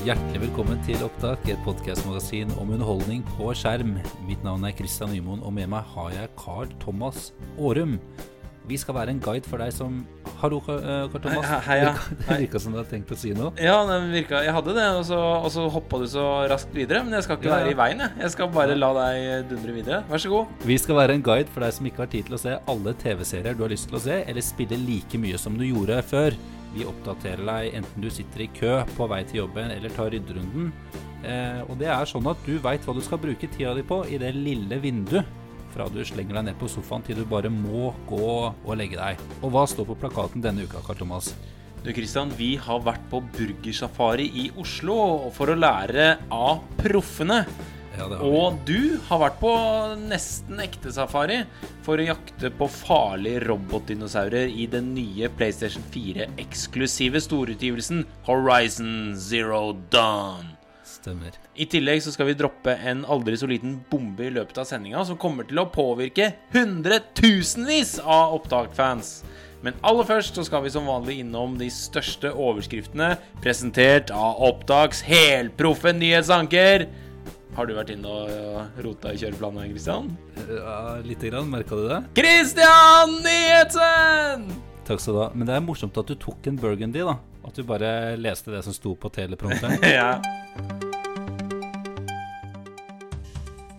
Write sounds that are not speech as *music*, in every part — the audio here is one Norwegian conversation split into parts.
Hjertelig velkommen til Opptak, et podkastmagasin om underholdning på skjerm. Mitt navn er Christian Nymoen, og med meg har jeg Carl Thomas Aarum. Vi skal være en guide for deg som Hallo, Carl eh, Thomas. Hei, hei, ja. Det virka som du hadde tenkt å si noe. Ja, det virka Jeg hadde det, og så, og så hoppa du så raskt videre. Men jeg skal ikke Ja, være i veien, jeg. Jeg skal bare la deg dundre videre. Vær så god. Vi skal være en guide for deg som ikke har tid til å se alle TV-serier du har lyst til å se, eller spille like mye som du gjorde før. Vi oppdaterer deg enten du sitter i kø på vei til jobben eller tar rydderunden. Eh, og det er sånn at du veit hva du skal bruke tida di på i det lille vinduet. Fra du slenger deg ned på sofaen til du bare må gå og legge deg. Og hva står på plakaten denne uka, Karl Thomas? Du Christian, vi har vært på burgersafari i Oslo for å lære av proffene. Ja. Og du har vært på nesten ekte safari for å jakte på farlige robotdinosaurer i den nye PlayStation 4-eksklusive storutgivelsen Horizon Zero Dawn. Stemmer. I tillegg så skal vi droppe en aldri så liten bombe i løpet av sendinga som kommer til å påvirke hundretusenvis av opptakfans. Men aller først så skal vi som vanlig innom de største overskriftene presentert av Opptaks helproffe nyhetsanker. Har du vært inne og rota i kjøreplanen, Christian? Ja, lite grann, merka du det? Christian Nyhetsen! Takk skal du ha. Men det er morsomt at du tok en burgundy, da. At du bare leste det som sto på teleprompteren. *laughs* Ja.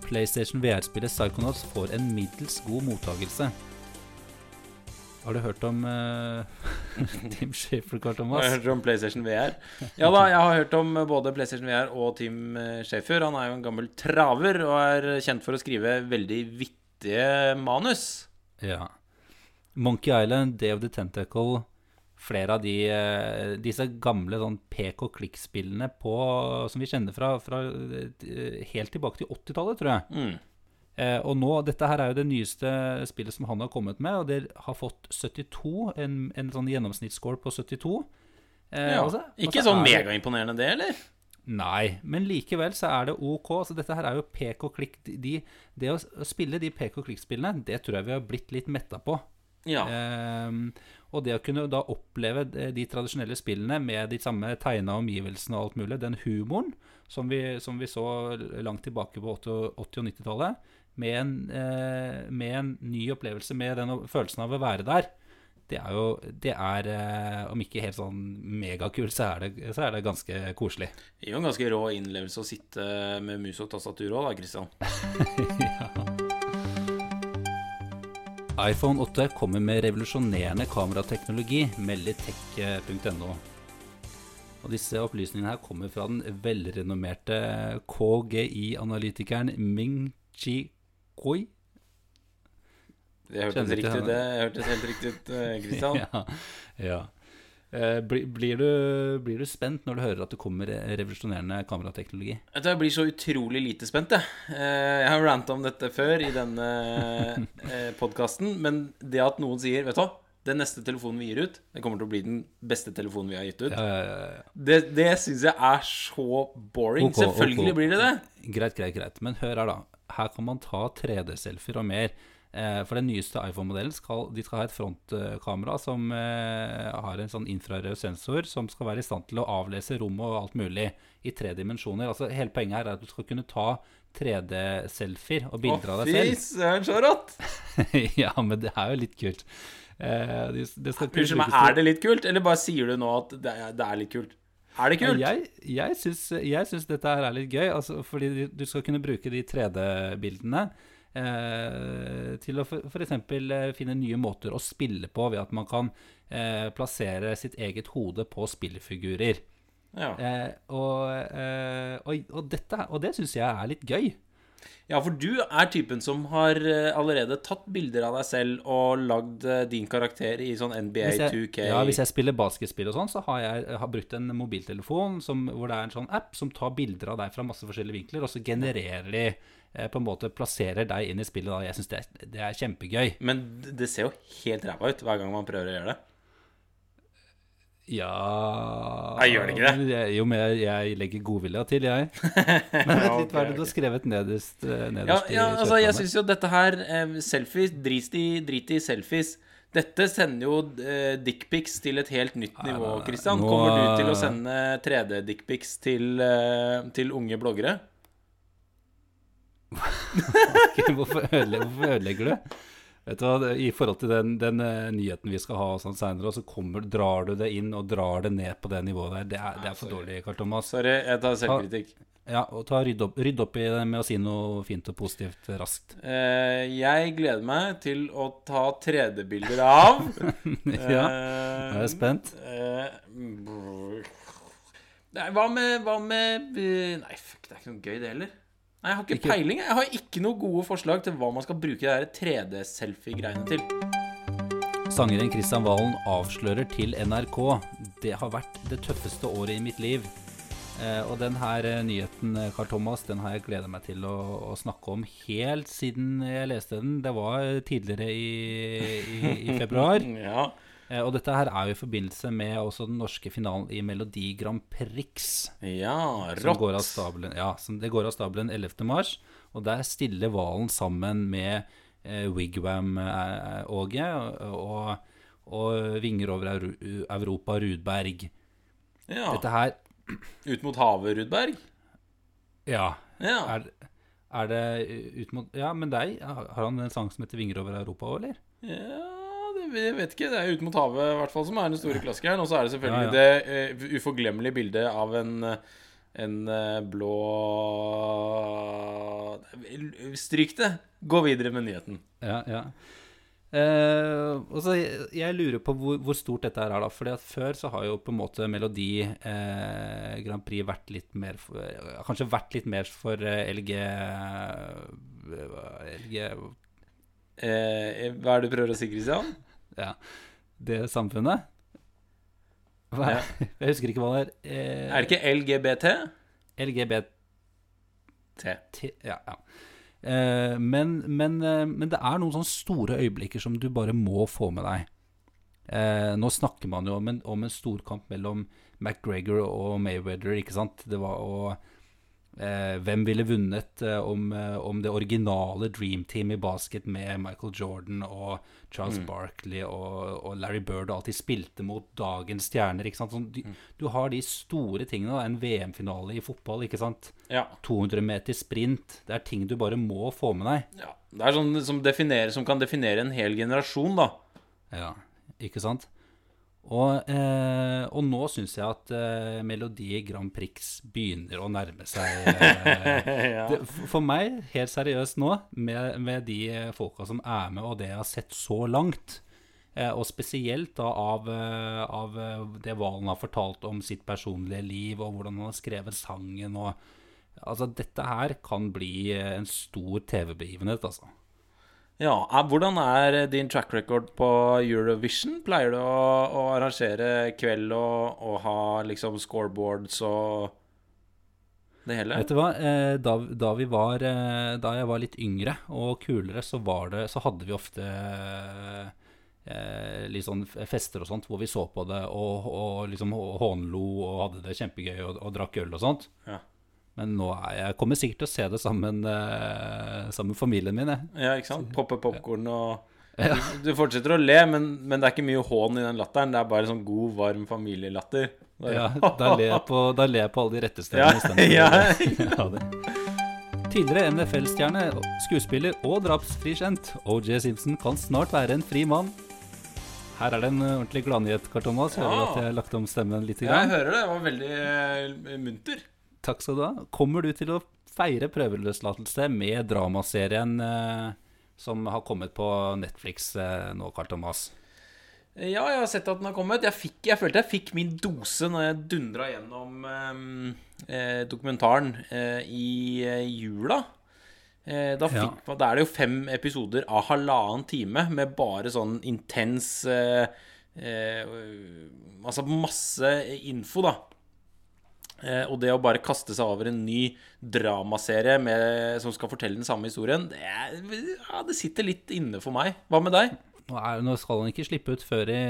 PlayStation VR-spillet Psychonauts får en middels god mottagelse. Har du hørt om *laughs* uh, Tim Shafer, Carl Har Thomas? jeg hørt om PlayStation VR? Ja da, jeg har hørt om både PlayStation VR og Team Schaefer. Han er jo en gammel traver og er kjent for å skrive veldig vittige manus. Ja. Monkey Island, Day of the Tentacle Flere av de, eh, disse gamle sånn pek og klikk-spillene som vi kjenner fra, fra eh, helt tilbake til 80-tallet, tror jeg. Mm. Eh, og nå, Dette her er jo det nyeste spillet som han har kommet med, og det har fått 72, en, en sånn gjennomsnittsscore på 72. Eh, Ja. og Ikke så sånn er megaimponerende, det, eller? Nei, men likevel så er det ok. Altså Dette her er jo pek og klikk. De, de, det å, spille de pek og klikk-spillene, det tror jeg vi har blitt litt metta på. Ja. Eh, og det å kunne da oppleve de, de tradisjonelle spillene med de samme tegna omgivelsene og alt mulig, den humoren som vi, som vi så langt tilbake på 80- 80- og 90-tallet, med, en, eh, med en ny opplevelse, med den følelsen av å være der, det er jo Det er, eh, om ikke helt sånn megakult, så, er det- så er det ganske koselig. Det gir jo en ganske rå innlevelse å sitte med mus og tastatur òg, da, Christian. *laughs* iPhone 8 kommer med revolusjonerende kamerateknologi, melder tech.no. Og disse opplysningene her kommer fra den velrenommerte KGI-analytikeren Ming Chi Koi. Det hørtes riktig ut, det hørtes helt riktig *laughs* ut, Kristian. Ja, ja. Eh, blir, blir, du, blir du spent når du hører at det kommer revolusjonerende kamerateknologi? Jeg blir så utrolig lite spent, jeg. Eh, Jeg har ranta om dette før i denne podkasten, men det at noen sier Vet du hva, den neste telefonen vi gir ut, det kommer til å bli den beste telefonen vi har gitt ut. Ja, ja, ja. Det, det syns jeg er så boring. Okay, Selvfølgelig okay. blir det det. Greit, greit, greit. Men hør her, da. Her kan man ta 3D-selfier og mer. Eh, for den nyeste iPhone-modellen skal, de skal ha et frontkamera som eh, har en sånn infrarød sensor som skal være i stand til å avlese rommet og alt mulig i tre dimensjoner. Altså, hele poenget her er at du skal kunne ta 3D-selfier og bilder av deg selv. Å, fy søren, så rått! *laughs* ja, men det er jo litt kult. Eh, det, det skal Unnskyld meg, er det litt kult, eller bare sier du nå at det er, det er litt kult? Er det kult? Jeg, jeg, syns, dette her er litt gøy, altså, fordi du- du skal kunne bruke de 3D-bildene eh, til å f.eks. Eh, finne nye måter å spille på ved at man kan eh, plassere sitt eget hode på spillfigurer. Ja. Eh, og, eh, og, og, dette, og det syns jeg er litt gøy. Ja, for du er typen som har eh, allerede tatt bilder av deg selv og lagd eh, din karakter i sånn NBA jeg, 2K. ja, hvis jeg spiller basketspill og sånn, så har jeg har brukt en mobiltelefon som, hvor det er en sånn app som tar bilder av deg fra masse forskjellige vinkler, og så genererer de eh, på en måte plasserer deg inn i spillet. Da. Jeg syns det, det er kjempegøy. Men det ser jo helt ræva ut hver gang man prøver å gjøre det. Ja Jeg gjør det ikke det? Jeg, jo, men jeg, jeg legger godvilja til, jeg. *laughs* Men vent litt, hva er det du har skrevet nederst, nederst Ja, nederst ja i altså, jeg syns jo dette her eh, Selfies, drit i, drit i selfies. Dette sender jo eh, dickpics til et helt nytt nivå, nei, nei. Nå- Kommer du til å sende 3D-dickpics til, eh, til unge bloggere? *laughs* hvorfor, ødelegger, hvorfor ødelegger du? Vet du hva, I forhold til den, den eh, nyheten vi skal ha sånn senere, så kommer, drar du det inn og drar det ned på det nivået der. Det er, det er for dårlig, Karl Thomas. Sorry, jeg tar selvkritikk. Ja, og ta Rydd opp, rydd opp i det med å si noe fint og positivt raskt. Eh, jeg gleder meg til å ta 3D-bilder av *laughs* ja, eh, nå er jeg spent. eh, brr. Nei, hva med, hva med eh, Nei, fuck, det er ikke noe gøy, det heller. Nei, Jeg har ikke, Ikke- peiling. Jeg har ikke noen gode forslag til hva man skal bruke der 3D-selfie-greiene til. Sangeren Kristian Valen avslører til NRK Det har vært det tøffeste året i mitt liv. Eh, og den her eh, nyheten, eh, Carl Thomas, den har jeg gleda meg til å, å snakke om helt siden jeg leste den. Det var eh, tidligere i, i, i februar. *laughs* Ja. Eh, og dette her er jo i forbindelse med også den norske finalen i Melodi Grand Prix. ja, Som går av rått. stabelen, ja, det går av stabelen 11. mars. Og der stiller Valen sammen med eh, Wigwam-Åge og, og Vinger over Euro- Europa Rudberg. Ja. Dette her Ut mot havet, Rudberg. Ja. Ja. Er, er det ut mot Ja, men deg, har han en sang som heter 'Vinger over Europa' òg, eller? Ja, jeg vet ikke. Det er Ut mot havet i hvert fall som er den store klassikeren. Og så er det selvfølgelig Ja, det uh, uforglemmelige bildet av en eh, en uh, blå Stryk det. Gå videre med nyheten. Ja, ja. Uh, og så jeg, lurer på hvor, hvor stort dette er, da. Fordi at før så har jo på en måte Melodi uh, Grand Prix vært litt mer for, Kanskje vært litt mer for LG LG hva er det du prøver å si, Christian? Ja, det samfunnet. Hva, Ja. *laughs* Jeg husker ikke hva det er. Eh, Er det ikke LGBT? LGBT T. Ja, ja. Eh, men, men, eh, men det er noen sånne store øyeblikker som du bare må få med deg. Eh, nå snakker man jo om en, om en storkamp mellom McGregor og Mayweather, ikke sant? Det var eh, Hvem ville vunnet eh, om, eh, om det originale Dream Team i basket med Michael Jordan og Charles Barkley og, og Larry Bird og alltid spilte mot dagens stjerner? Sånn, du, du har de store tingene, da, en VM-finale i fotball, ikke sant? Ja. 200 meter sprint. Det er ting du bare må få med deg. ja. Det er sånn som, definerer, som kan definere en hel generasjon, da. Ja, ikke sant? Og, eh, og nå syns jeg at eh, Melodi Grand Prix begynner å nærme seg eh, *laughs* det, for- meg, helt seriøst nå, med, med de folka som er med, og det jeg har sett så langt, eh, og spesielt da av, eh, av eh, det Valen har fortalt om sitt personlige liv, og hvordan han har skrevet sangen og Altså, dette her kan bli en stor TV-begivenhet, altså. Ja, Hvordan er din track record på Eurovision? Pleier du å, å arrangere kveld og, og ha liksom scoreboards og det hele? Vet du hva, eh, da, da vi var eh, Da jeg var litt yngre og kulere, så var det Så hadde vi ofte eh, sånn fester og sånt hvor vi så på det og, og liksom hånlo og hadde det kjempegøy og, og drakk øl og sånt. Ja. Men nå er jeg kommer sikkert til å se det sammen, eh, sammen med familien min. Jeg. Ja, ikke sant? Poppe popkorn og du, du fortsetter å le, men, men det er ikke mye hån i den latteren. Det er bare sånn god, varm familielatter. Er- Ja, da ler jeg på, alle de rette Ja, stedene. ja. *laughs* ja, det. Tidligere NFL-stjerne, skuespiller og drapsfrikjent OJ Simpson kan snart være en fri mann. Her er det en ordentlig gladnyhet, Karl Thomas. Hører du Ja. at jeg lagt om stemmen litt? Ja, jeg hører det. Det var veldig eh, munter. Takk skal du ha. Kommer du til å feire prøveløslatelse med dramaserien eh, som har kommet på Netflix eh, nå, Karl Thomas? Ja, jeg har sett at den har kommet. Jeg, fikk, jeg følte jeg fikk min dose når jeg dundra gjennom eh, eh, dokumentaren eh, i eh, jula. Eh, da, Ja. da er det jo fem episoder av halvannen time med bare sånn intens Altså masse info, da. Eh, og det å bare kaste seg over en ny dramaserie med, som skal fortelle den samme historien, det, er, ja, det sitter litt inne for meg. Hva med deg? Nå, er, skal han ikke slippe ut før i,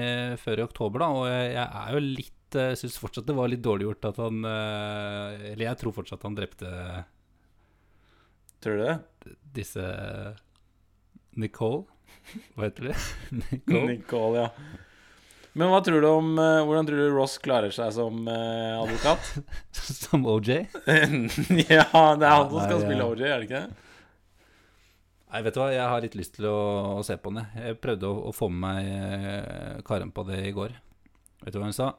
før i oktober, da. Og jeg, er jo litt Jeg syns fortsatt det var litt dårlig gjort at han eh, Eller jeg tror fortsatt han drepte Tror du det? disse Nicole. Hva heter det? *laughs* Nicole? Nicole, ja. Men hva tror du om eh, hvordan tror du Ross klarer seg som eh, advokat? *laughs* Som OJ? *laughs* ja, det er han som skal spille OJ, er det ikke det? Nei, vet du hva, jeg har litt lyst til å, å se på den. jeg. Jeg prøvde å, å få med meg eh, Karen på det i går. Vet du hva hun sa?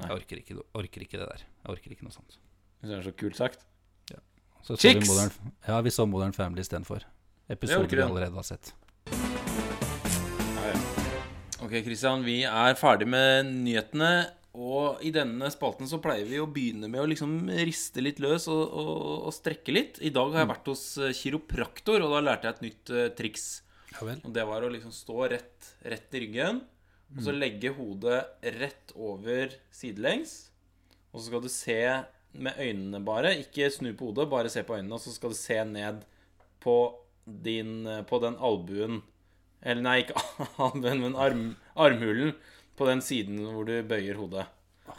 Nei. Jeg orker ikke, orker ikke det der. Jeg orker ikke noe sånt. Det er så kult sagt. Så så vi Chicks! Modern, ja, vi så Modern Family istedenfor. Episoder orker vi allerede har sett. Ok, Christian, vi er ferdig med nyhetene. Og i denne spalten så pleier vi å begynne med å liksom riste litt løs og, og, og strekke litt. I dag har jeg vært hos eh, kiropraktor, og da lærte jeg et nytt uh, triks. Ja vel. Og det var å liksom stå rett, rett i ryggen, og så legge hodet rett over sidelengs. Og så skal du se med øynene bare, ikke snu på hodet, bare se på øynene, og så skal du se ned på din På den albuen Eller nei, ikke *laughs* albuen, men arm, armhulen på den siden hvor du bøyer hodet.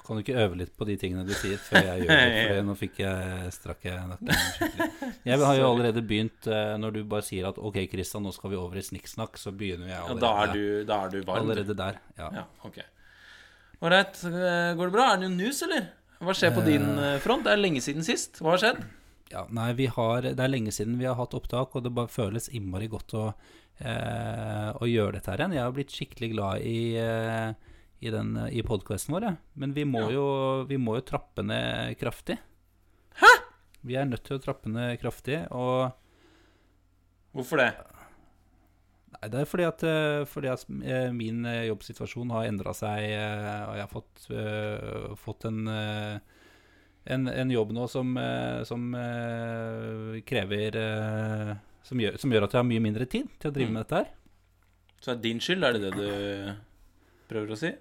Kan du ikke øve litt på de tingene du sier, før jeg gjør det? For *laughs* nå fikk jeg strakk jeg nakken skikkelig. Jeg har jo allerede begynt eh, Når du bare sier at OK, Kristian, nå skal vi over i snikksnakk, så begynner jeg Ja, allerede, da, er du, da er du varm. allerede der. Ja. Ja, ok. Ålreit. eh, Går det bra? Er det noe news, eller? Hva skjer på din eh, front? Det er lenge siden sist. Hva har skjedd? Ja, nei, vi har, det er lenge siden vi har hatt opptak, og det bare føles innmari godt å, å gjøre dette her igjen. Jeg har blitt skikkelig glad i, eh, i, den, i podkasten vår, men vi må, Ja. jo, vi må jo trappe ned kraftig. Hæ?! Vi er nødt til å trappe ned kraftig, og Hvorfor det? Nei, det er fordi at, eh, fordi at eh, min eh, jobbsituasjon har endra seg, eh, og jeg har fått, eh, fått en, eh, en, en jobb nå som, eh, som eh, krever eh, som gjør, som gjør at jeg har mye mindre tid til å drive Mm. med dette her. Så er det din skyld, er det det du prøver å si?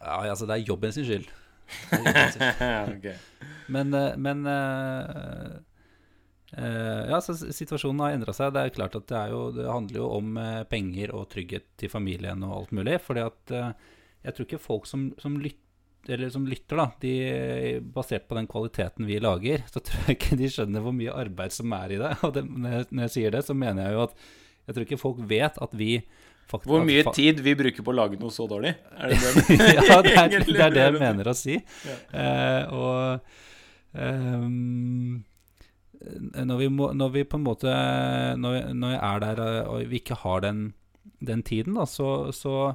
Ja, altså, det er jobben sin skyld. *laughs* Det er jobben sin skyld. ok. Men, eh, men uh, Uh, Ja, så situasjonen har endra seg. Det er klart at det, jo, det handler jo om penger og trygghet til familien og alt mulig. Fordi at uh, jeg tror ikke folk som, som, lyt, eller som lytter, da, de, basert på den kvaliteten vi lager, så tror jeg ikke de skjønner hvor mye arbeid som er i det. Og det, når, jeg, sier det, så mener jeg jo at jeg tror ikke folk vet at vi faktisk Hvor mye tid vi bruker på å lage noe så dårlig? Er det det? *laughs* ja, det er, det er det jeg mener å si. Ja. Eh, og um, når, vi må, når vi på en måte Når, når jeg er der eh, og vi ikke har den, den tiden, da, så, så,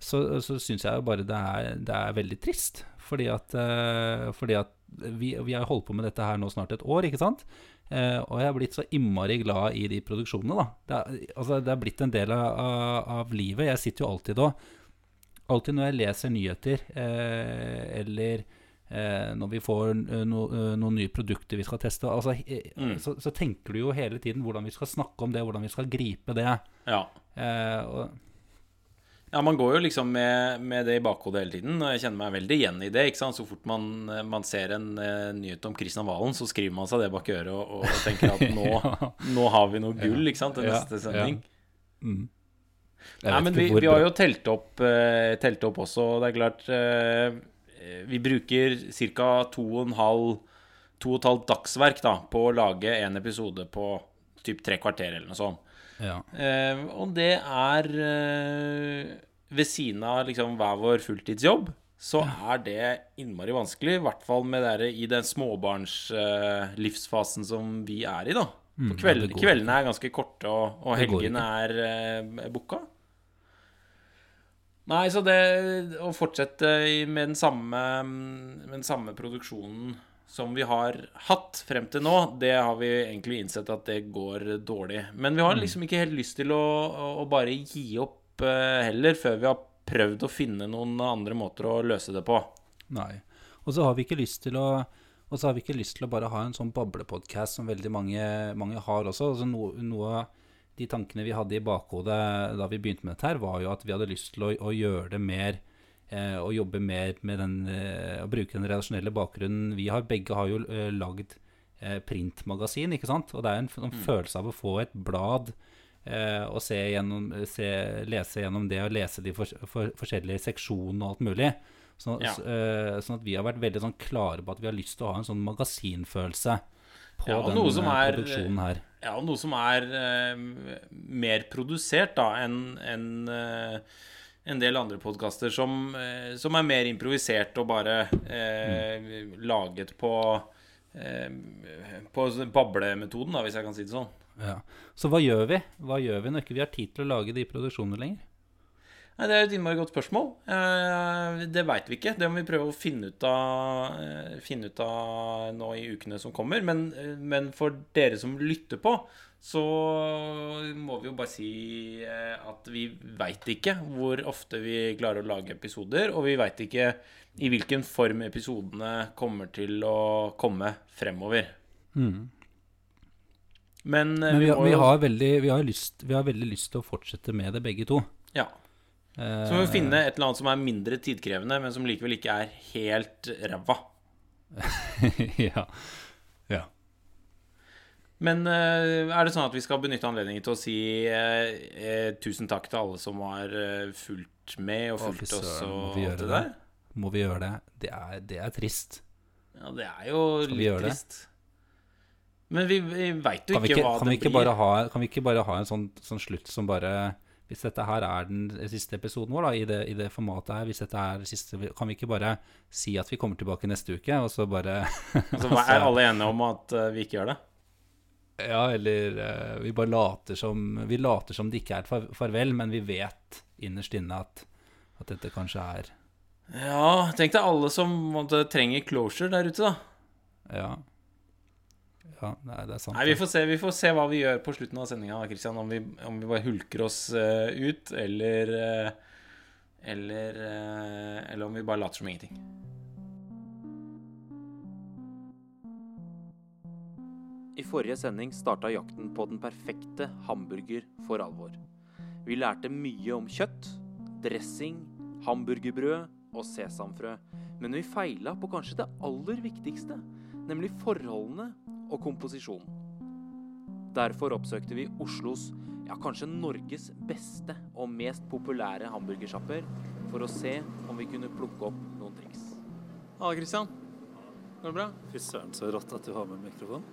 så, så syns jeg jo bare det er, det er veldig trist. Fordi at, eh, fordi at vi, vi har holdt på med dette her nå snart et år, ikke sant? Eh, og jeg har blitt så innmari glad i de produksjonene, da. Det er, altså, det er blitt en del av, av, livet. Jeg sitter jo alltid og Alltid når jeg leser nyheter, eh, eller når vi får no, noen nye produkter vi skal teste, altså, Mm. så, så tenker du jo hele tiden hvordan vi skal snakke om det, hvordan vi skal gripe det. Ja. Eh, og, ja, man går jo liksom med, med det i bakhodet hele tiden, og jeg kjenner meg veldig igjen i det. ikke sant? Så fort man, man ser en uh, nyhet om Kristian Valen, så skriver man seg det bak øret og, og tenker at *laughs* nå, Ja. nå har vi noe gull ikke sant, til Ja, neste sending. mm. Nei, men vi, vi har jo telt opp, uh, telt opp også. og Det er klart uh, Vi bruker ca. To og et halvt dagsverk da, på å lage en episode på typ tre kvarter eller noe sånt. Ja. Eh, og det er eh, Ved siden av liksom hver vår fulltidsjobb, så er det innmari vanskelig. I hvert fall med dere i den småbarnslivsfasen eh, som vi er i, da. Mm, For kveld, ja, kveldene er ganske korte, og, og helgene er eh, booka. Nei, så det å fortsette med den samme, med den samme produksjonen som vi har hatt frem til nå, det har vi egentlig innsett at det går dårlig. Men vi har liksom ikke helt lyst til å, å, bare gi opp uh, heller, før vi har prøvd å finne noen andre måter å løse det på. Nei. Og så har vi ikke lyst til å og så har vi ikke lyst til å bare ha en sånn bablepodkast som veldig mange, mange har også. Altså noe, noe av de tankene vi hadde i bakhodet da vi begynte med dette, her, var jo at vi hadde lyst til å, å gjøre det mer eh, Å jobbe mer med den eh, Å bruke den redaksjonelle bakgrunnen vi har. Begge har jo eh, lagd printmagasin, ikke sant? Og det er en, en mm. følelse av å få et blad eh, og se gjennom, se, lese gjennom det og lese de for, for, forskjellige seksjonene og alt mulig. Sånn, Ja. s- eh, sånn at vi har vært veldig sånn klare på at vi har lyst til å ha en sånn magasinfølelse på Ja, og den er- produksjonen her. Ja, og noe som er uh, mer produsert da enn en, eh, en del andre podkaster som, eh, som er mer improvisert og bare eh, laget på eh, På bablemetoden, da, hvis jeg kan si det sånn. Ja. Så hva gjør vi Hva gjør vi når ikke vi har tid til å lage de produksjonene lenger? Nei, Det er et innmari godt spørsmål. Eh, det veit vi ikke. Det må vi prøve å finne ut av, eh, finne ut av nå i ukene som kommer. Men, men for dere som lytter på, så må vi jo bare si eh, at vi veit ikke hvor ofte vi klarer å lage episoder. Og vi veit ikke i hvilken form episodene kommer til å komme fremover. Men, eh, Men vi, må vi, har veldig, vi, har lyst, vi har veldig lyst til å fortsette med det, begge to. Ja. Eh, Så må vi finne et eller annet som er mindre tidkrevende, men som likevel ikke er helt ræva. *laughs* ja. ja. Men eh, er det sånn at vi skal benytte anledningen til å si eh, eh, tusen takk til alle som har eh, fulgt med og fulgt oss og alt det der? Må vi gjøre det? Det er, det er trist. Ja, det er jo litt trist. det? Men vi, vi veit jo ikke, ikke, hva det ikke blir. ha, kan vi ikke bare ha en sånn, sånn slutt som bare Hvis dette her er den siste episoden vår da, i, det, i det formatet her, hvis dette er siste, kan vi ikke bare si at vi kommer tilbake neste uke, og så bare *laughs* Så hva- er alle enige om at vi ikke gjør det? Ja, eller uh, vi bare later som Vi later som det ikke er et farvel, men vi vet innerst inne at, at dette kanskje er Ja, tenk deg alle som måtte, trenger closure der ute, da. Ja. Ja, nei, det er sant. Nei, vi får se, vi får se hva vi gjør på slutten av sendinga, Christian. Om vi, om vi bare hulker oss uh, ut, eller uh, Eller Eller om vi bare later som ingenting. Forrige sending starta jakten på den perfekte hamburger for alvor. Vi lærte mye om kjøtt, dressing, hamburgerbrød og sesamfrø. Men vi feila på kanskje det aller viktigste, nemlig forholdene og komposisjonen. Derfor oppsøkte vi Oslos, ja kanskje Norges beste og mest populære hamburgersjapper for å se om vi kunne plukke opp noen triks. Halla, Christian. Går det bra? Fy søren, så rått at du har med mikrofon.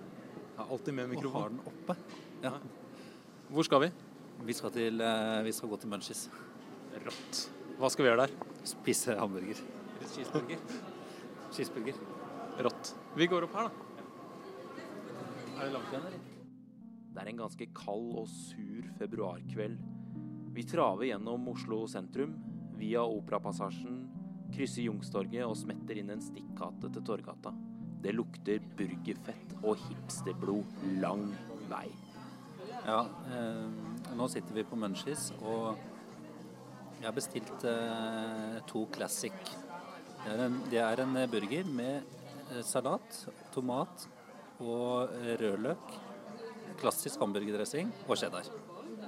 Jeg har alltid med Og har den oppe. Ja. Hvor skal vi? Vi skal, til, eh, vi skal gå til Munchies. Rått. Hva skal vi gjøre der? Spise hamburger. Cheeseburger. Cheeseburger. Rått. Vi går opp her, da. Er det langt igjen, eller? Det er en ganske kald og sur februarkveld. Vi traver gjennom Oslo sentrum, via Operapassasjen, krysser Jungstorget og smetter inn en stikkgate til Torgata. Det lukter burgerfett og hipsterblod lang vei. Ja, eh, nå sitter vi på Munchies, og jeg har bestilt eh, to classic. Det er en, det er en burger med eh, salat, tomat og eh, rødløk, klassisk hamburgerdressing og cheddar.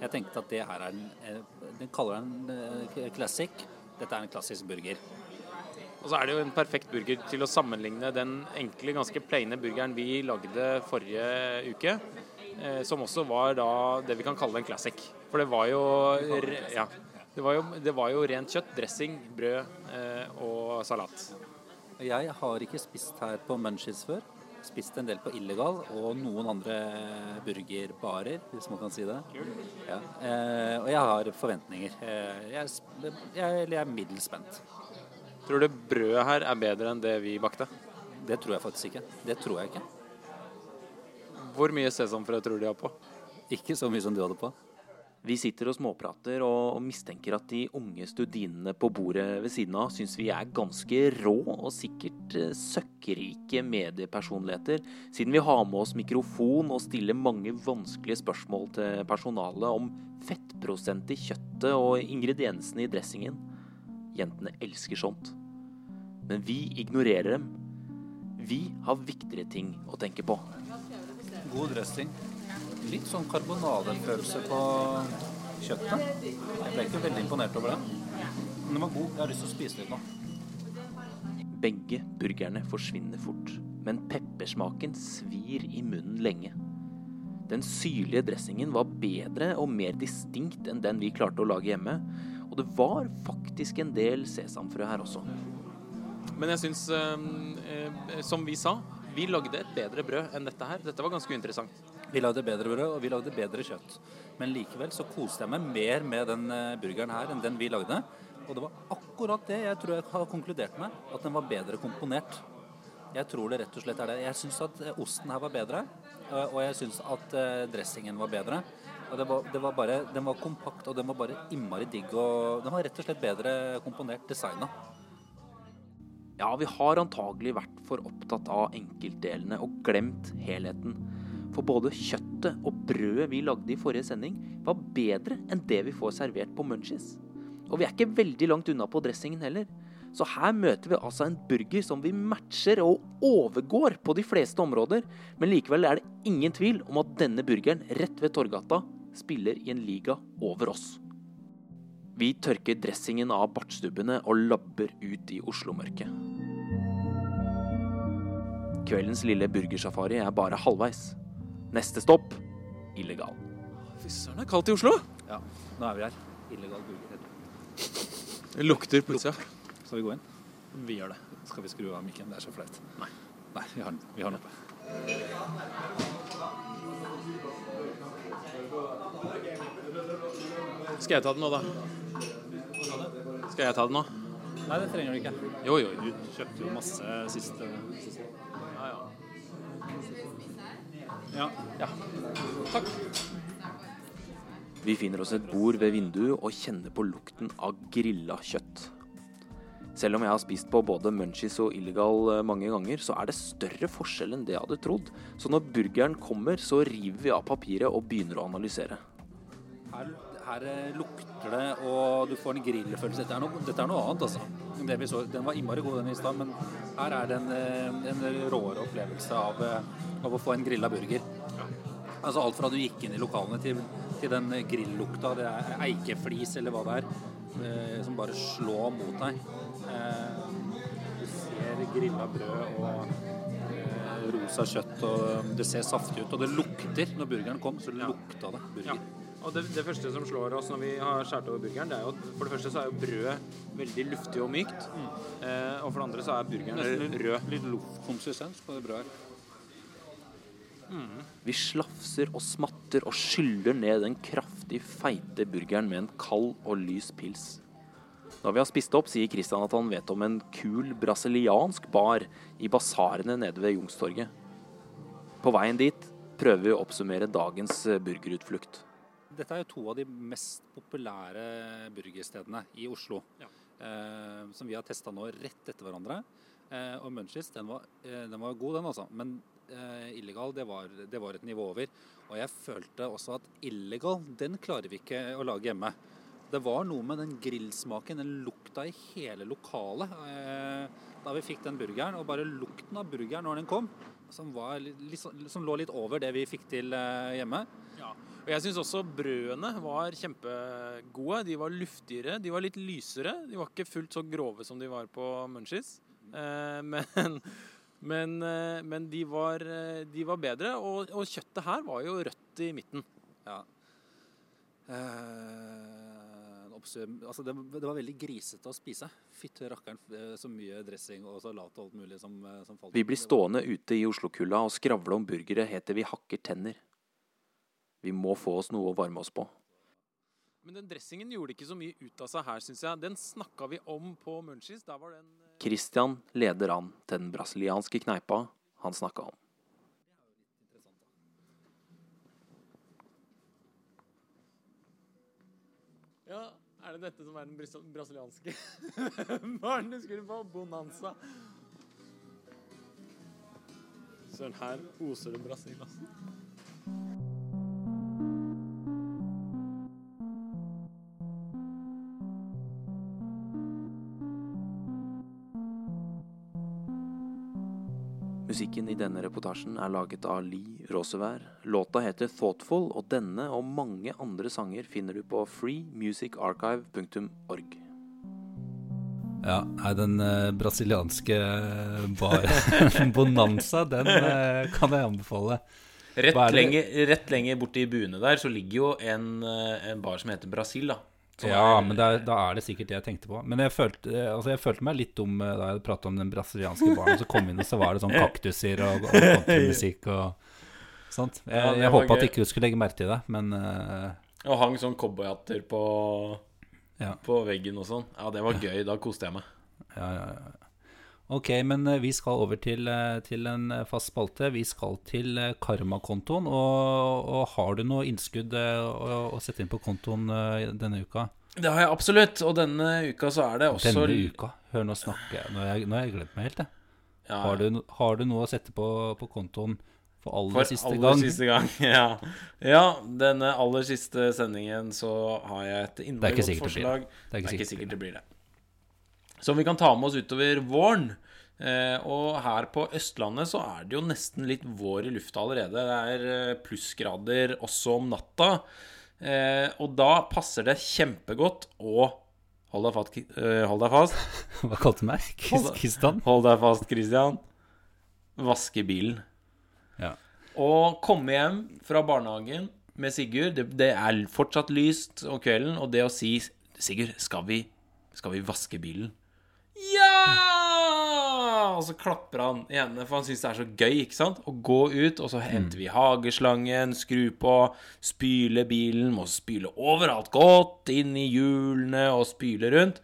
Jeg tenkte at det her er en eh, Den kaller den classic. Dette er en klassisk burger. Og så er det jo en perfekt burger til å sammenligne den enkle, ganske plaine burgeren vi lagde forrige uke. Eh, som også var da det vi kan kalle en classic. For det var jo Ja. Det var jo, det var jo rent kjøtt, dressing, brød eh, og salat. Jeg har ikke spist her på Munchies før. Spist en del på Illegal og noen andre burgerbarer, hvis man kan si det. Ja. Eh, og jeg har forventninger. Jeg, jeg, jeg er middels spent. Tror du brødet her er bedre enn det vi bakte? Det tror jeg faktisk ikke. Det tror jeg ikke. Hvor mye sesamfrø tror du de har på? Ikke så mye som du hadde på. Vi sitter og småprater og mistenker at de unge studinene på bordet ved siden av syns vi er ganske rå og sikkert eh, søkkrike mediepersonligheter, siden vi har med oss mikrofon og stiller mange vanskelige spørsmål til personalet om fettprosent i kjøttet og ingrediensene i dressingen. Jentene elsker sånt. Men vi ignorerer dem. Vi har viktigere ting å tenke på. God dressing. Litt sånn karbonadefølelse på kjøttet. Jeg ble ikke veldig imponert over det. Men den var god. Jeg har lyst til å spise litt nå. Begge burgerne forsvinner fort, men peppersmaken svir i munnen lenge. Den syrlige dressingen var bedre og mer distinkt enn den vi klarte å lage hjemme, og det var faktisk en del sesamfrø her også. Men jeg syns, eh, som vi sa, vi lagde et bedre brød enn dette her. Dette var ganske interessant. Vi lagde bedre brød, og vi lagde bedre kjøtt. Men likevel så koste jeg meg mer med den eh, burgeren her enn den vi lagde. Og det var akkurat det jeg tror jeg har konkludert med, at den var bedre komponert. Jeg tror det rett og slett er det. Jeg syns at eh, osten her var bedre, eh, og jeg syns at eh, dressingen var bedre. Og det var, det var bare, Den var kompakt, og den var bare innmari digg. og Den var rett og slett bedre komponert designa. Ja, vi har antagelig vært for opptatt av enkeltdelene og glemt helheten. For både kjøttet og brødet vi lagde i forrige sending, var bedre enn det vi får servert på Munchies. Og vi er ikke veldig langt unna på dressingen heller. Så her møter vi altså en burger som vi matcher og overgår på de fleste områder. Men likevel er det ingen tvil om at denne burgeren rett ved Torgata spiller i en liga over oss. Vi tørker dressingen av bartstubbene og labber ut i Oslo-mørket. Kveldens lille burgersafari er bare halvveis. Neste stopp illegal. Fy søren, det er kaldt i Oslo. Ja, nå er vi her. Illegal burger. Det lukter plutselig. Skal vi gå inn? Vi gjør det. Skal vi skru av mikken? Det er så flaut. Nei. Nei, vi har den. Vi har den oppe. Skal jeg ta den nå, da? Skal jeg ta det nå? Nei, det trenger du ikke. Jo, jo. Du kjøpte jo masse siste, siste. Ja, ja. Ja. Takk. Vi finner oss et bord ved vinduet og kjenner på lukten av grilla kjøtt. Selv om jeg har spist på både Munchies og Illegal eh, mange ganger, så er det større forskjell enn det jeg hadde trodd. Så når burgeren kommer, så river vi av papiret og begynner å analysere. Her, her eh, lukter det, og du får en grillfølelse. Dette er noe, dette er noe annet, altså. Så, den var innmari god, den i stad, men her er det en, eh, en råere opplevelse av, eh, av å få en grilla burger. Altså Alt fra du gikk inn i lokalene til, til den grillukta, det er eikeflis eller hva det er, som bare slår mot deg. Du ser grilla brød og rosa kjøtt, og det ser saftig ut. Og det lukter. Når burgeren kom, så lukta det Ja. Og det, det første som slår oss når vi har skåret over burgeren, det er jo at for det første så er jo brødet veldig luftig og mykt. Eh, og for det andre så er burgeren Nesten rød. Litt luftkonsistens på det brødet her. Vi slafser og smatter og skyller ned den kraftig feite burgeren med en kald og lys pils. Når vi har spist opp, sier Christian at han vet om en kul brasiliansk bar i basarene nede ved Jungstorget. På veien dit prøver vi å oppsummere dagens eh, burgerutflukt. Dette er jo to av de mest populære burgerstedene i Oslo. Eh, som vi har testa nå rett etter hverandre. Eh, og Munchies, den var, eh, den var god, den altså. Men eh, illegal, det var, det var et nivå over. Og jeg følte også at illegal, den klarer vi ikke å lage hjemme. Det var noe med den grillsmaken, den lukta i hele lokalet. Eh, da vi fikk den burgeren, og bare lukten av burgeren når den kom, som, var sånn- som lå litt over det vi fikk til eh, hjemme. Ja. Og jeg syns også brødene var kjempegode. De var luftigere, de var litt lysere. De var ikke fullt så grove som de var på Munchies. Eh, men *laughs* men, eh, men de, var, eh, de var bedre, og, og kjøttet her var jo rødt i midten. Ja. Eh, altså det, det var veldig grisete å spise. Fytte rakkeren, så mye dressing og salat og alt mulig som, som falt. Vi blir stående ute i Oslo-kulda og skravle om burgere helt til vi hakker tenner. Vi må få oss noe å varme oss på. Men den dressingen gjorde ikke så mye ut av seg her, syns jeg. Den snakka vi om på Munchies. Der var den eh, Christian leder an til den brasilianske kneipa han snakka om. Ja, er det dette som er den brasilianske *laughs* baren du skulle på? Bonanza. Søren, her oser det Brasil, altså. Musikken i denne reportasjen er laget av Lee Rosevær. Låta heter 'Thoughtful', og denne og mange andre sanger finner du på freemusicarchive.org. Ja, nei, den eh, brasilianske bar *laughs* Bonanza, den eh, kan jeg anbefale. Rett lenge, rett lenger borti buene der så ligger jo en, eh, en bar som heter Brasil, da. Ja, er- men det er, da er det sikkert det jeg tenkte på. Men jeg følte, altså jeg følte meg litt dum eh, da jeg pratet om den brasilianske *laughs* baren. Så kom vi inn, og så var det sånn kaktuser og, og countrymusikk og sånt. Jeg, Ja, jeg håpa at ikke du skulle legge merke til det, men uh, Og hang sånn cowboyhatter på, Ja. på veggen og sånn. Ja, det var gøy. Da koste jeg meg. ja, ja, ja. Ok, men eh, vi skal over til, eh, til en eh, fast spalte. Vi skal til karmakontoen. Og, og har du noe innskudd å, å sette inn på kontoen denne uka? Det har jeg absolutt. Og denne uka så er det også Denne uka? Hør, nå snakker jeg Nå har jeg, nå har jeg glemt meg helt, jeg. Ja, Har, du, har du noe å sette på, på kontoen for aller For siste aller gang? siste gang. *laughs* Ja. ja, denne aller siste sendingen så har jeg et innmari godt forslag. det. Det er ikke sikkert det blir det. Som vi kan ta med oss utover våren. Eh, og her på Østlandet så er det jo nesten litt vår i lufta allerede. Det er eh, plussgrader også om natta. Eh, og da passer det kjempegodt å Hold deg fast, hold deg fast. *laughs* Hva kalte du meg? Kristian? Hold deg fast, Kristian. Vaske bilen. Ja. Å komme hjem fra barnehagen med Sigurd det, det er fortsatt lyst om kvelden, og det å si 'Sigurd, skal vi, skal vi vaske bilen?' Ja! Og så klapper han i hendene, for han syns det er så gøy. ikke sant? Å gå ut, og så henter vi hageslangen, skru på, spyle bilen. Må spyle overalt godt, inn i hjulene og spyle rundt.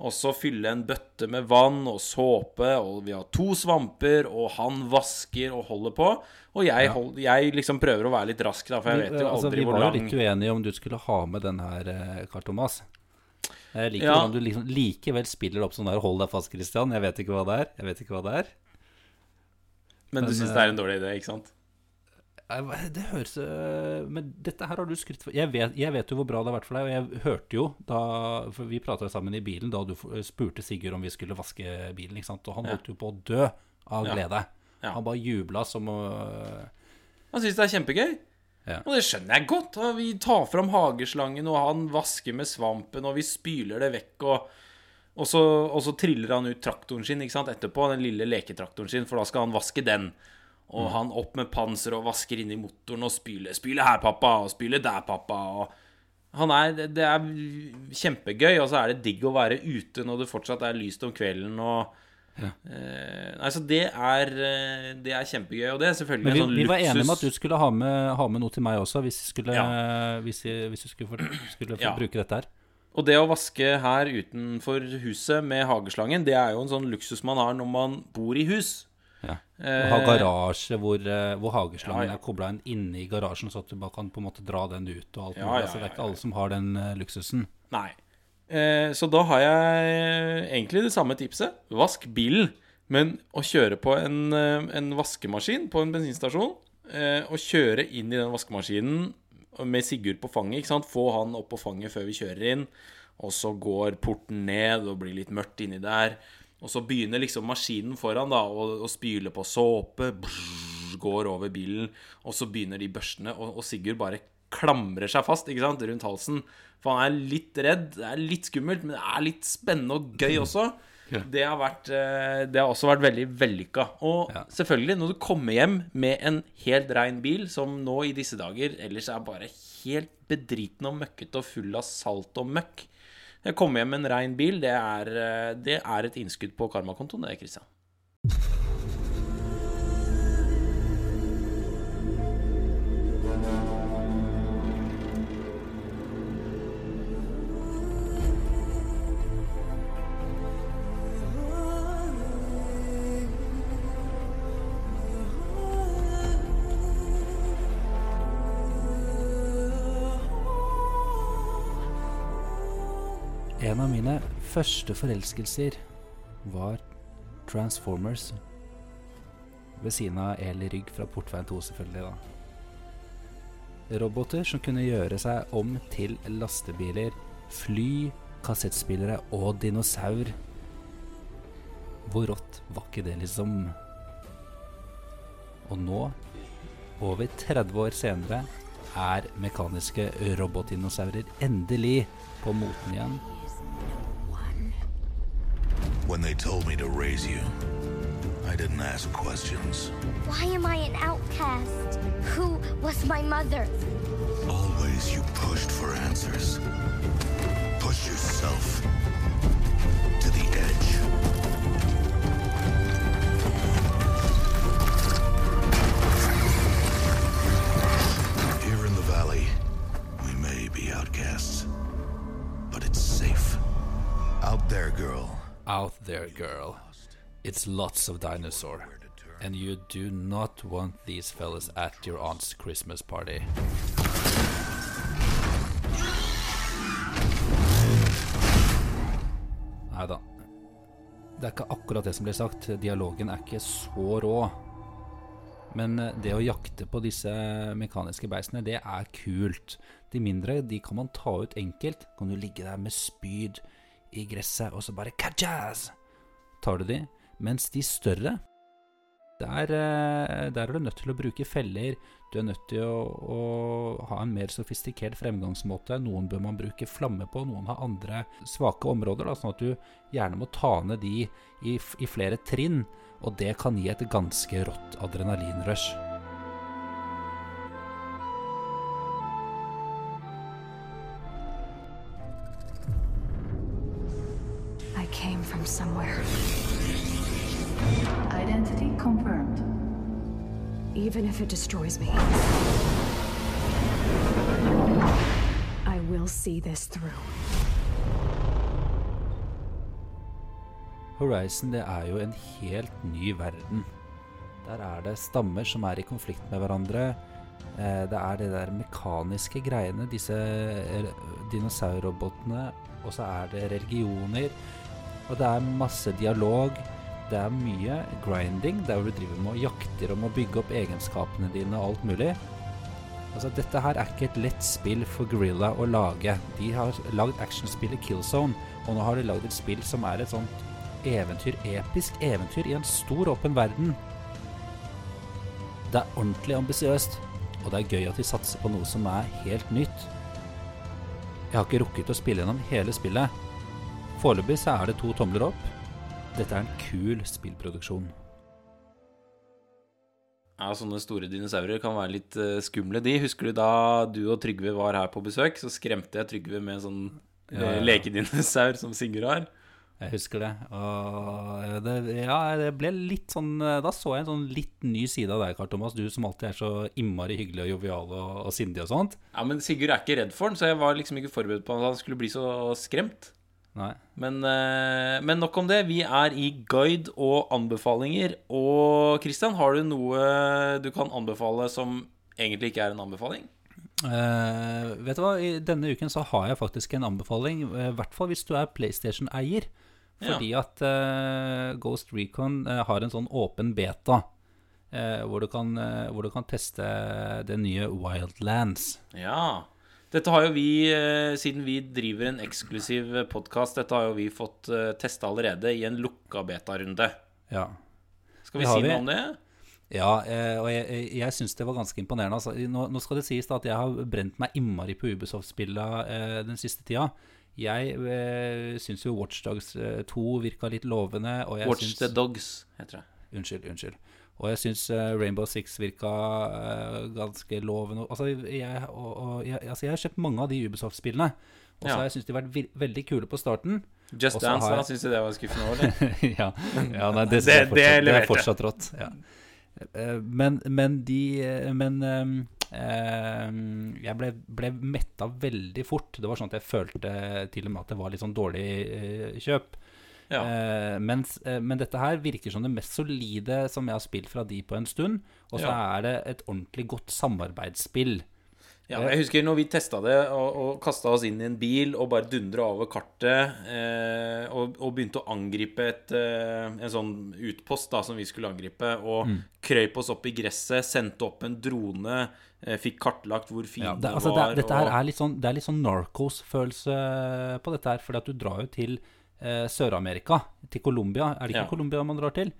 Og så fylle en bøtte med vann og såpe, og vi har to svamper, og han vasker og holder på. Og jeg, hold, jeg liksom prøver å være litt rask, da, for jeg vet jo altså, aldri vi hvor var jo lang litt uenige om du skulle ha med den her, eh, Karl Thomas. Jeg liker Ja. hvordan du liksom likevel spiller opp sånn der 'hold deg fast', Christian. Jeg vet ikke hva det er. Jeg vet ikke hva det er. Men du syns det er en dårlig idé, ikke sant? Det høres øh, Men dette her har du skrytt for. Jeg vet, jeg vet jo hvor bra det har vært for deg, og jeg hørte jo da For vi prata sammen i bilen da du spurte Sigurd om vi skulle vaske bilen, ikke sant. Og han holdt jo på å dø av Ja. glede. Ja. Han bare jubla som å Han syns det er kjempegøy. Ja. Og det skjønner jeg godt. og Vi tar fram hageslangen, og han vasker med svampen, og vi spyler det vekk. Og, og, så, og så triller han ut traktoren sin ikke sant, etterpå, den lille leketraktoren sin, for da skal han vaske den. Og Mm. han opp med panser og vasker inn i motoren og spyler. 'Spyle her, pappa', og 'spyle der, pappa'. og han er, det det er kjempegøy, og så er det digg å være ute når det fortsatt er lyst om kvelden. og eh, nei, så det er, eh, det er kjempegøy, og det er selvfølgelig vi, en sånn vi var enige om at du skulle ha med, ha med noe til meg også, hvis, vi skulle, Ja. hvis, vi- hvis du skulle, få, skulle for Ja. bruke dette her. Og det å vaske her utenfor huset med hageslangen, det er jo en sånn luksus man har når man bor i hus. Ja. å Og ha garasje hvor, eh, hvor hageslangen Ja, ja. er kobla inn inne i garasjen, så at du bare kan på en måte dra den ut og alt Ja, mulig. ja, Så det er ikke alle som har den eh, luksusen. Nei. Eh, så da har jeg egentlig det samme tipset. Vask bilen. Men å kjøre på en, eh, en vaskemaskin på en bensinstasjon, eh, og kjøre inn i den vaskemaskinen med Sigurd på fanget, ikke sant? få han opp på fanget før vi kjører inn, og så går porten ned og blir litt mørkt inni der, og så begynner liksom maskinen foran da å, å spyle på såpe, brrr, går over bilen, og så begynner de børstene, og, og Sigurd bare klamrer seg fast ikke sant, rundt halsen. For han er litt redd, det er litt skummelt, men det er litt spennende og gøy *clears throat* også. Det har, vært, eh, det har også vært veldig vellykka. Og Ja. selvfølgelig, når du kommer hjem med en helt rein bil, som nå i disse dager ellers er bare helt bedriten og møkkete og full av salt og møkk Jeg kommer hjem med en rein bil, det er, eh, det er et innskudd på karmakontoen, det, Christian. En av mine første forelskelser var Transformers. Ved siden av Eli Rygg fra Portveien 2, selvfølgelig. da. Roboter som kunne gjøre seg om til lastebiler, fly, kassettspillere og dinosaur. Hvor rått var ikke det, liksom? Og nå, over 30 år senere, er mekaniske robotdinosaurer endelig på moten igjen. When they told me to raise you, I didn't ask questions. Why am I an outcast? Who was my mother? Always you pushed for answers. Push yourself to the edge. Here in the valley, we may be outcasts, but it's safe. Out there, girl. Out there, girl. It's lots of dinosaur. And you do not want these fellas at your aunt's Christmas party. Nei da. Det er ikke akkurat det som blir sagt. Dialogen er ikke så rå. Men eh, det å jakte på disse mekaniske beistene, det er kult. De mindre de kan man ta ut enkelt. Kan du ligge der med spyd i gresset, og så bare kajaz! Tar du de. Mens de større, der, eh, der er du nødt til å bruke feller. Du er nødt til å, å ha en mer sofistikert fremgangsmåte. Noen bør man bruke flamme på, noen har andre svake områder. Da, sånn at du gjerne må ta ned de i, i flere trinn. Og det kan gi et ganske rått adrenalinrush. From somewhere. Identity confirmed. Even if it destroys me, I will see this through. Horizon det er jo en helt ny verden. Der er det stammer som er i konflikt med hverandre. Eh, Det er det der mekaniske greiene, disse eh, dinosaurrobotene. Og så er det religioner. Og det er masse dialog. Det er mye grinding, der du driver med og jakter om å bygge opp egenskapene dine og alt mulig. Altså, dette her er ikke et lett spill for Gorilla å lage. De har lagd actionspillet Killzone, og nå har de lagd et spill som er et sånt eventyr, episk eventyr i en stor, åpen verden. Det er ordentlig ambisiøst, og det er gøy at de satser på noe som er helt nytt. Jeg har ikke rukket å spille gjennom hele spillet. Foreløpig så er det to tomler opp. Dette er en kul spillproduksjon. Ja, Sånne store dinosaurer kan være litt eh, skumle, de. Husker du da du og Trygve var her på besøk, så skremte jeg Trygve med en sånn eh, Ja, ja. lekedinosaur som Sigurd har. Jeg husker det. Og det, ja, det ble litt sånn Da så jeg en sånn litt ny side av deg, Karl Thomas. Du som alltid er så innmari hyggelig og jovial og, og sindig og sånt. Ja, Men Sigurd er ikke redd for den, så jeg var liksom ikke forberedt på at han skulle bli så skremt. Men, eh, men nok om det. Vi er i guide og anbefalinger. Og Christian, har du noe du kan anbefale som egentlig ikke er en anbefaling? Uh, vet du hva, I denne uken så har jeg faktisk en anbefaling. eh, I hvert fall hvis du er PlayStation-eier. Fordi at uh, Ghost Recon uh, har en sånn åpen beta. hvor, du kan, hvor du kan teste det nye Wildlands. Ja. Dette har jo vi, eh, siden vi driver en eksklusiv podkast, dette har jo vi fått uh, testa allerede i en lukka beta-runde. Ja. Skal vi si vi. noe om det? Ja, eh, og jeg, jeg, syns det var ganske imponerende. Altså, nå, nå skal det sies da at jeg har brent meg innmari på Ubisoft-spilla eh, den siste tida. Jeg eh, syns jo Watchdogs 2 virka litt lovende. Og jeg Watch syns, the Dogs, heter det. Unnskyld, unnskyld. Og jeg syns eh, Rainbow Six virka eh, ganske lovende. Altså jeg, og, og, jeg, altså, jeg har kjøpt mange av de Ubisoft-spillene. Og så Ja. har jeg syntes de har vært veldig kule på starten. Just Også Dance, da? jeg- Syns du det var skuffende *laughs* òg, ja, ja nei, det, *laughs* Det- fortsatt, det det er fortsatt rått. Ja. Eh, Men, men de Men um, um, jeg ble, ble metta veldig fort. Det var sånn at jeg følte til og med at det var litt sånn dårlig uh, kjøp. Ja. Eh, mens, eh, men dette her virker som det mest solide som jeg har spilt fra de på en stund. Og så Ja. er det et ordentlig godt samarbeidsspill. Ja, jeg husker når vi testa det og, og kasta oss inn i en bil og bare dundra over kartet eh, og, og begynte å angripe et, eh, en sånn utpost da som vi skulle angripe, og Mm. krøyp oss opp i gresset, sendte opp en drone, eh, fikk kartlagt hvor Ja, det, altså, var det, dette og- er litt sånn, det er litt sånn Narcos-følelse på dette her. Fordi at du drar jo til eh, Sør-Amerika, til Colombia. Er det ikke Ja. Colombia man drar til?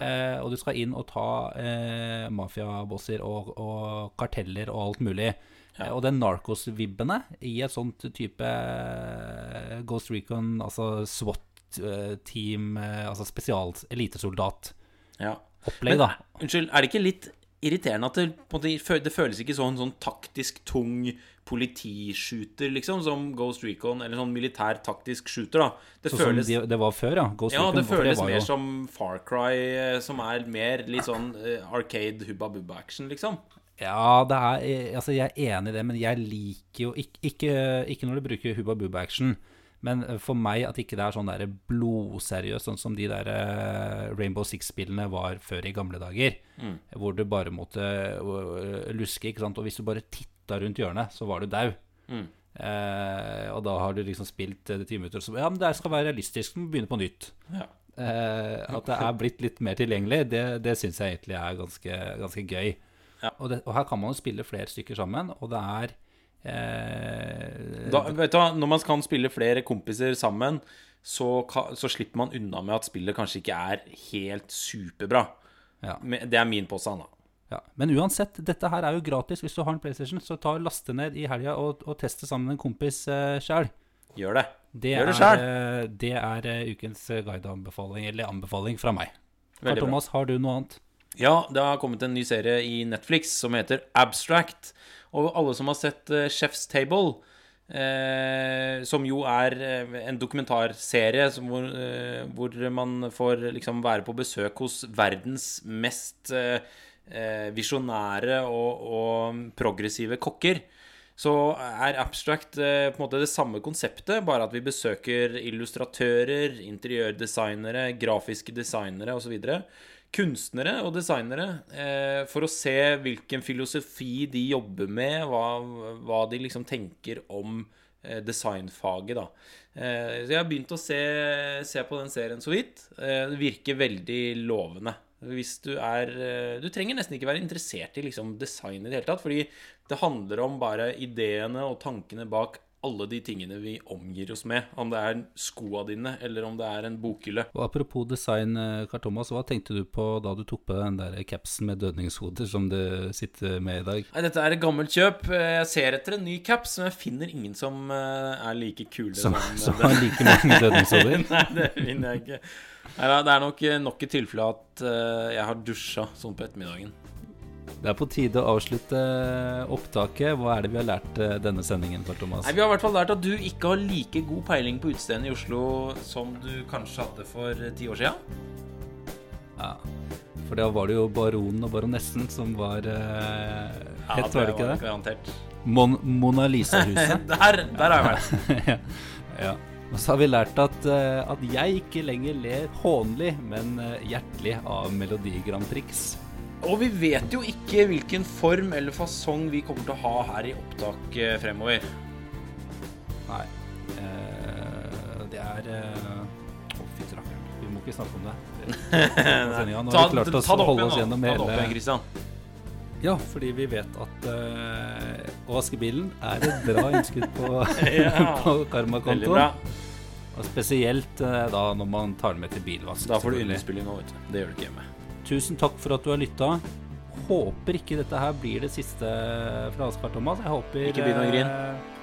Eh, og du skal inn og ta eh, mafiabosser og, og karteller og alt mulig. Eh, og den Narcos-vibbene i et sånt type eh, Ghost Recon, altså SWAT-team, eh, altså spesial elitesoldat-opplegg, Men, da. Unnskyld, er det ikke litt irriterende at det, det føles ikke sånn, sånn taktisk tung politishooter, liksom, som Ghost Recon, eller sånn militær taktisk shooter, da. Det Sånn som føles de, det var før, ja. Ghost Ja, Recon, det føles det mer jo- som Far Cry, eh, som er mer litt sånn eh, arcade hubba bubba action, liksom. Ja, det er, eh, altså jeg er enig i det, men jeg liker jo ikke, ikke, ikke når du bruker Hubba Bubba Action. Men for meg at ikke det er sånn der blodseriøst, sånn som de der Rainbow Six-spillene var før i gamle dager. Hvor du bare måtte luske, ikke sant. Og hvis du bare titta rundt hjørnet, så var du dau. Eh, og da har du liksom spilt eh, ti minutter, så Ja, men det skal være realistisk, må begynne på nytt. Ja. Eh, at det er blitt litt mer tilgjengelig, det, det syns jeg egentlig er ganske, ganske gøy. Ja. Og, det, og her kan man jo spille flere stykker sammen, og det er eh, Da, vet du Når man kan spille flere kompiser sammen, så, så slipper man unna med at spillet kanskje ikke er helt superbra. Ja. Det er min påstand, da. Ja. Men uansett, dette her er jo gratis hvis du har en PlayStation, så ta laste ned i helga og, og teste sammen med en kompis uh, sjæl. Gjør det. Det, Gjør det er, selv. eh, det er eh, ukens eh, guideanbefaling, eller anbefaling fra meg. Veldig Thomas, bra. Har du noe annet? Ja, det har kommet en ny serie i Netflix som heter Abstract. Og alle som har sett eh, Chef's Table, eh, som jo er eh, en dokumentarserie som hvor, eh, hvor man får liksom være på besøk hos verdens mest eh, eh, visjonære og, og progressive kokker, så er Abstract eh, på en måte det samme konseptet, bare at vi besøker illustratører, interiørdesignere, grafiske designere osv. Kunstnere og designere, eh, for å se hvilken filosofi de jobber med, hva, hva de liksom tenker om eh, designfaget, da. Eh, så jeg har begynt å se, se på den serien så vidt. Eh, det virker veldig lovende. Hvis du er eh, Du trenger nesten ikke være interessert i liksom design i det hele tatt, fordi det handler om bare ideene og tankene bak alle de tingene vi omgir oss med. Om det er skoa dine, eller om det er en bokhylle. Og Apropos design, eh, Karl Thomas, hva tenkte du på da du tok på den der capsen med dødningshoder som du sitter med i dag? Nei, dette er et gammelt kjøp. Jeg ser etter en ny caps, men jeg finner ingen som eh, er like kule Som, som, som har like mange *laughs* dødningshoder? Nei, det finner jeg ikke. Nei, det er nok eh, nok et tilfelle at eh, jeg har dusja sånn på ettermiddagen. Det er på tide å avslutte opptaket. Hva er det vi har lært eh, denne sendingen, Karl Thomas? Nei, Vi har i hvert fall lært at du ikke har like god peiling på utestedene i Oslo som du kanskje hadde for eh, ti år siden. Ja. For da var det jo baronen og baronessen som var eh, het, var det ikke det? Garantert. Mon Mona Lisa-huset. *laughs* Der, der har jeg vært. *laughs* ja. ja. Og så har vi lært at, eh, at jeg ikke lenger ler hånlig, men eh, hjertelig av Melodi Grand Prix. Og vi vet jo ikke hvilken form eller fasong vi kommer til å ha her i opptak eh, fremover. Nei. Eh, det er eh, Å, fy rakkeren. Vi må ikke snakke om det. *laughs* Nå har vi klart oss å holde oss gjennom Ta det opp igjen, Christian. Ja, fordi vi vet at uh, å vaske bilen er et bra innskudd på, *laughs* *laughs* på karmakontoen. Og spesielt uh, da når man tar det med til bilvask. Da får du underspilling nå, vet du. Det gjør du ikke hjemme. Tusen takk for at du har lytta. Håper ikke dette her blir det siste fra oss, Thomas. Jeg håper Ikke begynn å grine. eh,